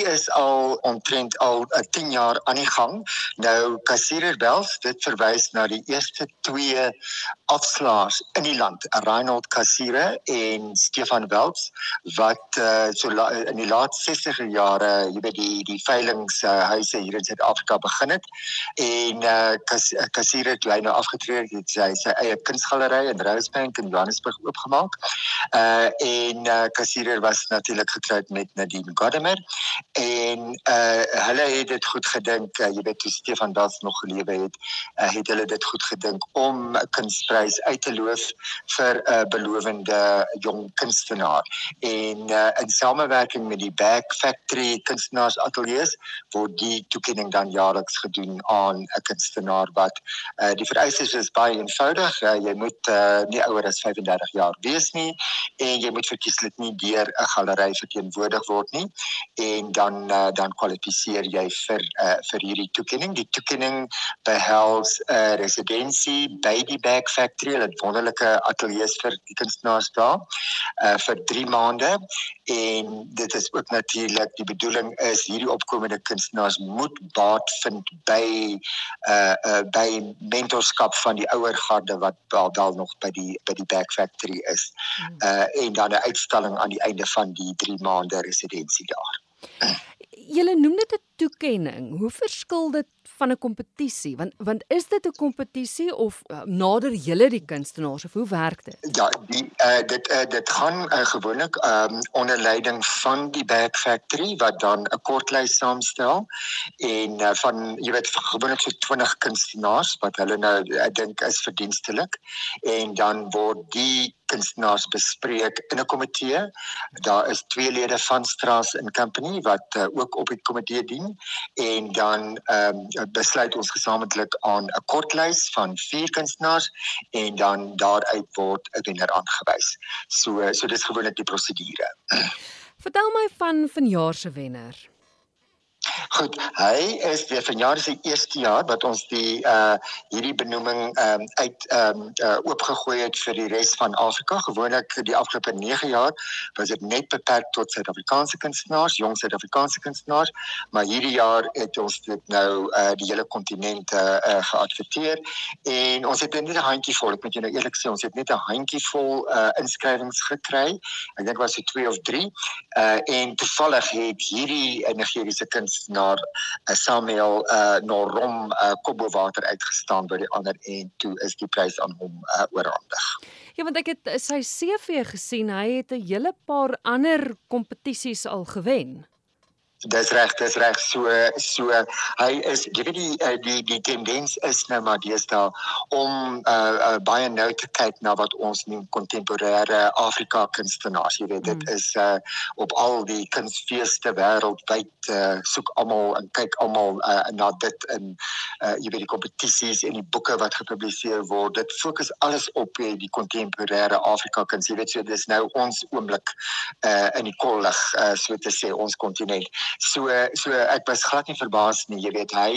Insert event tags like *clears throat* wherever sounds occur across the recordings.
hierdie is al omtrent al uh, 10 jaar aan die gang. Nou Kassirer Wels, dit verwys na die eerste twee afslaers in die land, Reinhold Kassire en Stefan Wels wat uh, so la, in die laat 60er jare, jy weet die die veilinghuise uh, hier in Suid-Afrika begin het en uh, Kassire toe hy nou afgetree het, het sy sy eie kunsgalery in Rosebank in Johannesburg oopgemaak. Uh en uh, Kassire was natuurlik getroud met Nadine Gadamer en uh hulle het dit goed gedink, uh, jy weet toe Stefan Wels nog gelewe het, uh, het hulle dit goed gedink om 'n kunsprys uit te loof vir 'n uh, belowende jong kunstenaar. En uh, in samewerking met die Back Factory kunstenaars ateljee's word die toekenning dan jaarliks gedoen aan 'n kunstenaar wat uh, die vereistes is baie eenvoudig. Uh, jy moet uh, nie ouer as 35 jaar wees nie en jy moet verkieslik nie deur 'n galery verteenwoordig word nie en dan uh, dan kwalifiseer jy vir uh, vir hierdie toekenning. Die toekenning behels 'n uh, residensie by die Back Factory, 'n wonderlike ateljee vir die kunstenaars daar uh vir 3 maande en dit is ook natuurlik die bedoeling is hierdie opkomende kunstenaars moet baat vind by uh uh by mentorskap van die ouer garde wat wel, wel nog by die by die Back Factory is. Uh en dan 'n uitstalling aan die einde van die 3 maande residensie daar. Julle noem dit 'n toekenning. Hoe verskil dit van 'n kompetisie? Want want is dit 'n kompetisie of uh, nader julle die kunstenaars of hoe werk dit? Ja, die uh, dit uh, dit gaan uh, gewoonlik um, onder leiding van die Back Factory wat dan 'n kortlys saamstel en uh, van jy weet gewoonlik so 20 kunstenaars wat hulle nou ek dink is verdienstelik en dan word die kunstenaars bespreek in 'n komitee. Daar is twee lede van Straas and Company wat uh, ook op die komitee dien en dan ehm um, besluit ons gesamentlik aan 'n kortlys van vier kunstenaars en dan daaruit word 'n wenner aangewys. So so dis gewoonlik die prosedure. Vertel my van vanjaar se wenner. Goed, hy is weer vanjaar is die eerste jaar wat ons die uh hierdie benoeming ehm um, uit ehm um, uh oopgegooi het vir die res van Afrika. Gewoonlik die afgelope 9 jaar was dit net beperk tot Suid-Afrikaanse kunstenaars, jong Suid-Afrikaanse kunstenaars, maar hierdie jaar het ons dit nou uh die hele kontinent uh, uh geadverteer en ons het net 'n handjievol, ek moet jou nou eerlik sê, ons het net 'n handjievol uh inskrywings gekry. Ek dink was dit 2 of 3. Uh en toevallig het hierdie Nigeriese kunstenaars na uh, Samuel uh, Norom uh, Kobowater uitgestaan by die ander en toe is die prys aan hom uh, oorhandig. Ja want ek het sy CV gesien, hy het 'n hele paar ander kompetisies al gewen. Dis reg, dis reg. So so hy is jy weet die eh, die die tendens is nou maar deesdae om uh, uh baie nou te kyk na wat ons noem kontemporêre Afrika kunstenaars. Jy weet dit mm. is uh op al die kunstfeeste wêreldwyd uh soek almal en kyk almal uh, na dit in uh jy weet die kompetisies en die boeke wat gepubliseer word. Dit fokus alles op uh, die kontemporêre Afrika kuns. Jy weet so dis nou ons oomblik uh in die kollig uh so te sê ons kontinent. So so ek was glad nie verbaas nie. Jy weet hy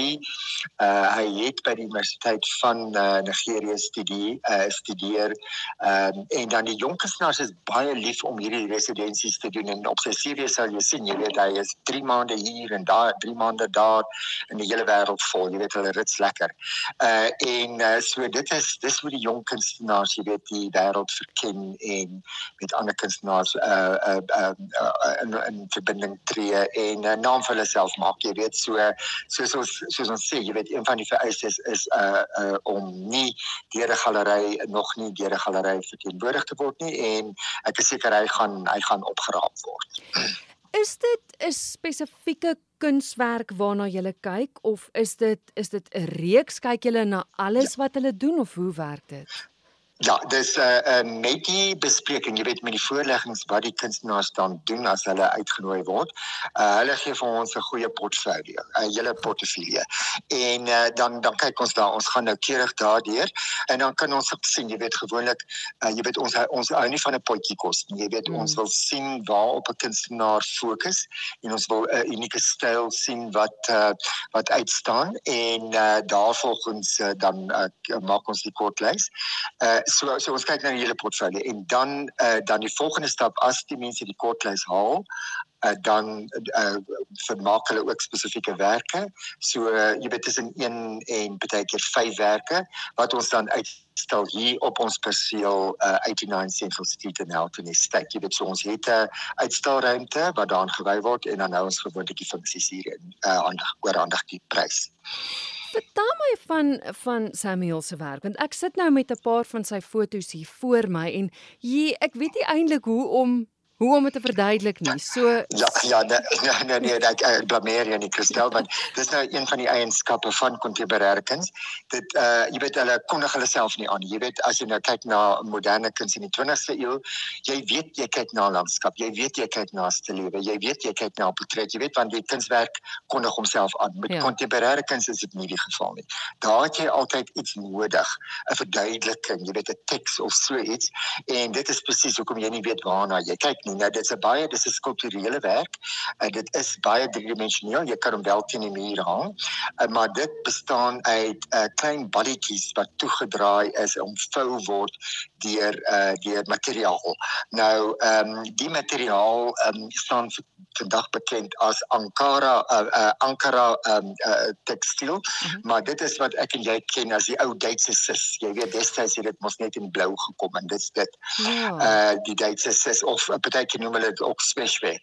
uh hy het by die universiteit van uh, Nigerië studie uh studeer. Um, en dan die jong kunstenaars is baie lief om hierdie residensies te doen en op sy CV sal jy sien, jy weet hy is 3 maande hier en daar, 3 maande daar in die hele wêreld vol. Jy weet hulle rits lekker. Uh en uh, so dit is dis hoe die jong kunstenaars, jy weet die wêreld verken en met ander kunstenaars uh uh, uh, uh in, in verbinding tree en 'n naam vir hulle self maak. Jy weet so soos ons soos ons sê, jy weet een van die vereistes is uh uh om nie deur 'n galery nog nie deur 'n galery verteenwoordig te word nie en ek is seker hy gaan hy gaan opgeraap word. Is dit 'n spesifieke kunswerk waarna jy kyk of is dit is dit 'n reeks kyk jy na alles ja. wat hulle doen of hoe werk dit? Ja, dis 'n uh, uh, met die bespreking, jy weet met die voorleggings wat die kunstenaars dan doen as hulle uitgenooi word. Uh hulle gee vir ons 'n goeie portfolio, 'n hele portefeulje. En uh, dan dan kyk ons daar, ons gaan nou keurig daardeur en dan kan ons sien, jy weet gewoonlik, uh, jy weet ons ons hou nie van 'n potjie kos nie. Jy weet mm. ons wil sien waar op 'n kunstenaar fokus en ons wil 'n uh, unieke styl sien wat uh, wat uitstaan en uh, daarvolgens uh, dan uh, maak ons die kortlys. Uh so so ons kyk na die hele portfolio en dan uh, dan die volgende stap as die mense die kortlys haal uh, dan uh, vermaak hulle ook spesifieke werke. So uh, jy weet tussen 1 en baie keer 5 werke wat ons dan uitstel hier op ons perseel uh, 89 Central Street in Elton Estate. Jy weet so ons het 'n uitstalruimte wat daar gewy word en dan nou ons gewoonlik die funksies hier in uh, aandag oor aandag die prys. Vertel my van van Samuel se werk want ek sit nou met 'n paar van sy foto's hier voor my en jy ek weet nie eintlik hoe om hoe om dit te verduidelik nie. So ja ja nee *laughs* nee nee, nee ek, ek blameer jou nie Christel want dis nou een van die eienskappe van kontemporêre kuns. Dit uh jy weet hulle kondig hulle self nie aan. Jy weet as jy nou kyk na moderne kuns in die 20ste eeu, jy weet jy kyk na landskap, jy weet jy kyk na stillewe, jy weet jy kyk na portret, jy weet want die kunswerk kondig homself aan. Met ja. kontemporêre kuns is dit nie die geval nie. Daar het jy altyd iets nodig, 'n verduideliking, jy weet 'n teks of so iets en dit is presies hoekom jy nie weet waarna jy kyk nie nie. Nou dit's 'n baie dis 'n skulpturele werk. En dit is baie driedimensioneel. Jy kan hom wel teen die muur hang. Uh, maar dit bestaan uit 'n uh, klein balletjies wat toegedraai is om vou word deur uh deur materiaal. Nou ehm um, die materiaal ehm um, staan vandag bekend as Ankara uh, uh Ankara ehm um, uh tekstiel, mm -hmm. maar dit is wat ek en jy ken as die ou Duitse sis. Jy weet destyds het dit mos net in blou gekom en dit's dit. Ja. Uh die Duitse sis of 'n uh, partykeer noem hulle dit ook sweshwe.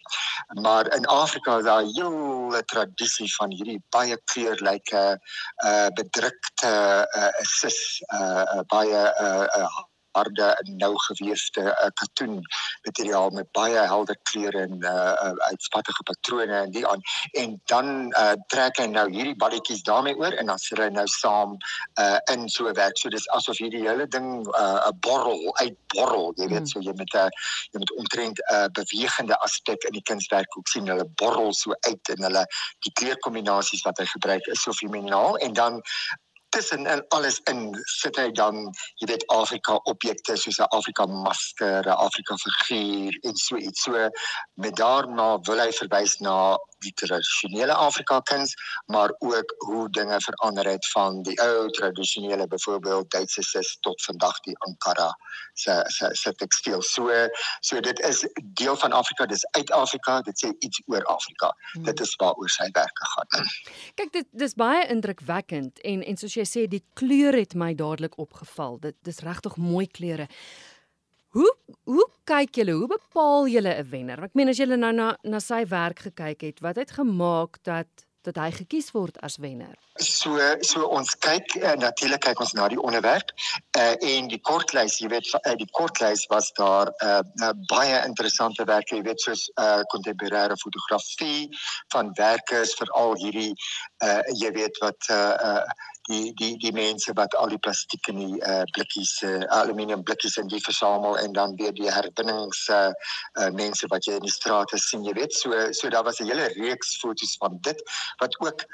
Maar in Afrika is daar 'n hele tradisie van hierdie baie kleurryke uh bedrukte uh sis uh baie uh, uh harde en nou geweefde uh, katoen materiaal met baie helder kleure en uh, uitspattige patrone en die aan. En dan uh, trek hy nou hierdie balletjies daarmee oor en dan sit hy nou saam uh, in so 'n werk. So dis asof hierdie hele ding 'n uh, borrel uitborrel jy weet. Mm. so jy met 'n jy met omtrent 'n uh, bewegende aspek in die kunswerk ook sien. Hulle borrel so uit en hulle die kleurkombinasies wat hy gebruik is so fenomenaal en dan tussen en alles in sit hy dan jy weet Afrika objekte soos 'n Afrika masker, 'n Afrika figuur en so iets. So met daarna wil hy verwys na die tradisionele Afrika kuns, maar ook hoe dinge verander het van die ou tradisionele byvoorbeeld Duitse sis tot vandag die Ankara se se se tekstiel. So so dit is deel van Afrika, dis uit Afrika, dit sê iets oor Afrika. Hmm. Dit is waaroor sy werk gegaan. *clears throat* Kyk dit dis baie indrukwekkend en en soos jy sê die kleur het my dadelik opgeval. Dit dis regtig mooi kleure. Hoe hoe kyk julle, hoe bepaal julle 'n wenner? Ek meen as julle nou na na sy werk gekyk het, wat het gemaak dat dat hy gekies word as wenner? So so ons kyk uh, natuurlik kyk ons na die onderwerp uh, en die kortlys, jy weet uh, die kortlys was daar uh, uh, baie interessante werke, jy weet soos kontemporêre uh, fotografie van werkers veral hierdie uh, jy weet wat uh, uh, die die die mense wat al die plastiek in die uh, blikkies uh, aluminium blikkies in die versamel en dan weer die herwinnings uh, uh, mense wat jy in die strate sien jy weet. So so daar was 'n hele reeks foto's van dit wat ook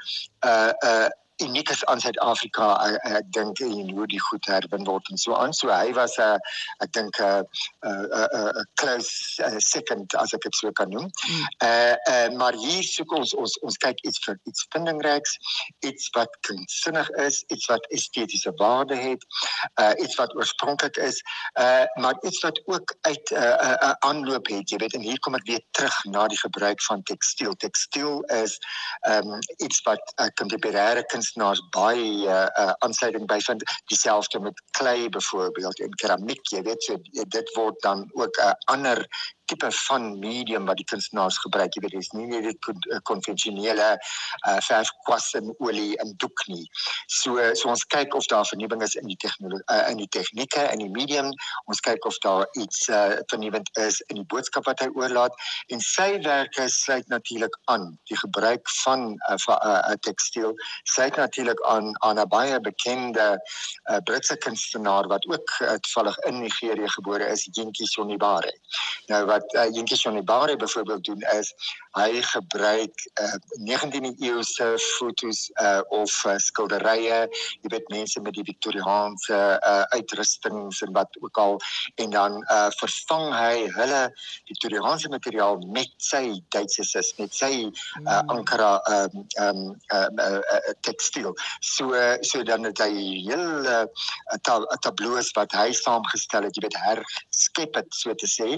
uh uh uniek is aan Suid-Afrika ek dink en hoe die goed herwin word en so aan so hy was 'n uh, ek dink 'n 'n 'n close uh, second as ek dit so kan noem. Mm. Uh uh maar hier soek ons ons ons kyk iets vir iets vindingryks, iets wat kunstsinnig is, iets wat estetiese waarde het, uh iets wat oorspronklik is, uh maar iets wat ook uit 'n uh, uh, uh, aanloop het, jy weet en hier kom ek weer terug na die gebruik van tekstiel. Tekstiel is um iets wat uh, kontemporêre kunst kunstenaars baie uh, uh, aansluiting by vind dieselfde met klei byvoorbeeld en keramiek jy weet so dit word dan ook 'n uh, ander tipe van medium wat die kunstenaars gebruik. Jy weet dis nie net die konvensionele uh, verfkwas en olie en doek nie. So so ons kyk of daar vernuwing is in die tegnologie uh, in die tegnieke en die medium. Ons kyk of daar iets uh, vernuwend is in die boodskap wat hy oorlaat en sy werke sluit natuurlik aan die gebruik van 'n uh, uh, uh, tekstiel. Sluit natuurlik aan aan 'n baie bekende uh, Britse kunstenaar wat ook uh, toevallig in Nigerië gebore is, Yinki Sonibare. Nou wat uh, Jeentjie Sonibare byvoorbeeld doen is hy gebruik uh, 19de eeuse fotos uh, of uh, skilderye, jy weet mense met die Victoriaanse uh, uitrustings en wat ook al. En dan uh, vervang hy hulle Victoriaanse materiaal met sy Duitse sis, met sy uh, Ankara ehm um, ehm um, uh, uh, uh, tekstiel. So so dan het hy hele uh, tabloos wat hy saamgestel het, jy weet herskep dit so te sê.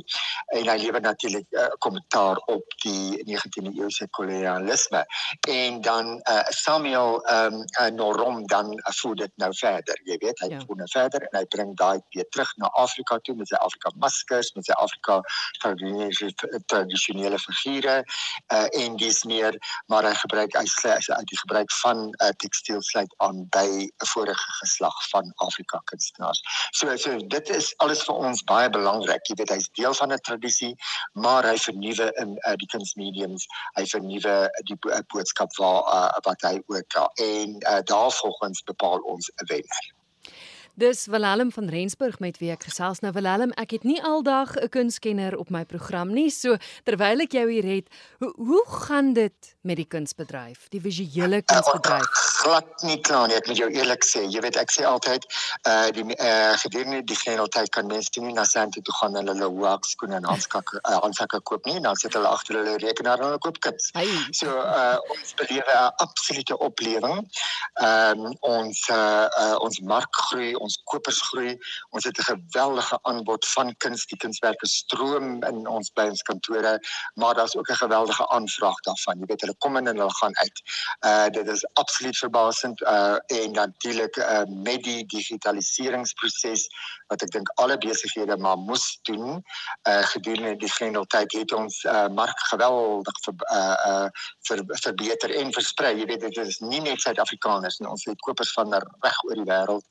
En hy lewer natuurlik uh, kommentaar op die 19de eeuse kolonialisme en dan uh, Samuel ehm um, uh, Norom dan uh, voer dit nou verder jy weet hy ja. voer nou verder en hy bring daai weer terug na Afrika toe met sy Afrika maskers met sy Afrika tradisionele figure uh, en dis meer maar hy gebruik hy slegs uit die gebruik van uh, tekstiel sluit aan by 'n vorige geslag van Afrika kunstenaars so so dit is alles vir ons baie belangrik jy weet hy's deel van 'n tradisie maar hy vernuwe in uh, die kunsmediums hy vernuwe die bo boodskap waar uh, wat hy ook uh, en uh, daarvolgens bepaal ons wenner Dis Willem van Rensburg met wie ek gesels nou Willem, ek het nie aldag 'n kunskenner op my program nie. So terwyl ek jou hier het, hoe hoe gaan dit met die kunsbedryf, die visuele kunsbedryf? Uh, glad nie klaar nie, ek moet jou eerlik sê. Jy weet ek sê altyd uh die uh, gedurende die geleentheid kan mense nie na Sandton toe gaan en hulle wax skoene en handsakke uh, *laughs* handsakke koop nie, dan sit hulle agter hulle rekenaar en hulle koop kuns. Hey. So uh ons belewe 'n absolute oplewing. Ehm um, ons uh, uh ons mark groei, ons kopers groei. Ons het 'n geweldige aanbod van kuns, die kunswerke stroom in ons by ons kantore, maar daar's ook 'n geweldige aanvraag daarvan. Jy weet hulle kom in en hulle gaan uit. Uh dit is absoluut verbasend uh en natuurlik uh met die digitaliseringsproses wat ek dink alle besighede maar moes doen uh gedurende die grendeltyd het ons uh mark geweldig ver, uh uh ver, verbeter en versprei. Jy weet dit is nie net Suid-Afrikaners nie. Ons het kopers van reg oor die wêreld.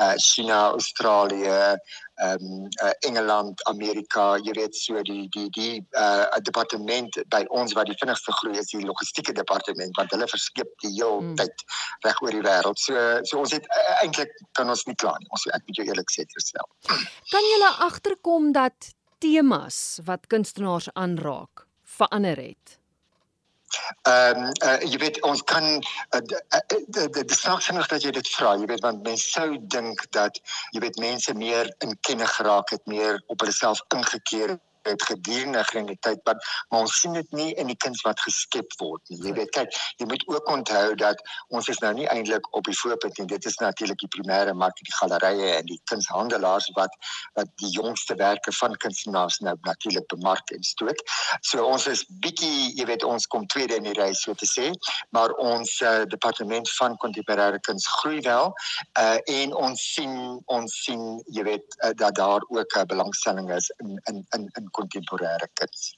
Uh China, Australië, ehm um, uh, Engeland, Amerika, jy weet so die die die uh departement by ons wat die vinnigste groei is die logistieke departement want hulle verskep die hele hmm. tyd reg oor die wêreld. So so ons het uh, eintlik kan ons nie kla nie. Ons ek moet jou eerlik sê terstel. Kan jy agterkom dat temas wat kunstenaars aanraak verander het? Ehm um, uh, jy weet ons kan die die saak dat jy dit vra jy weet want mense sou dink dat jy weet mense meer in kenne geraak het meer op hulle self ingekeer het gedurende die tyd maar, maar ons sien dit nie in die kuns wat geskep word nie. Jy weet kyk, jy moet ook onthou dat ons is nou nie eintlik op die voorpunt nie. Dit is natuurlik die primêre mark, die gallerye en die kunshandelaars wat wat die jongste werke van kunstenaars nou natuurlik bemark en stoot. So ons is bietjie, jy weet ons kom tweede in die ry so te sê, maar ons uh, departement van kontemporêre kuns groei wel uh, en ons sien ons sien jy weet uh, dat daar ook 'n uh, belangstelling is in in in in contemporánea casi.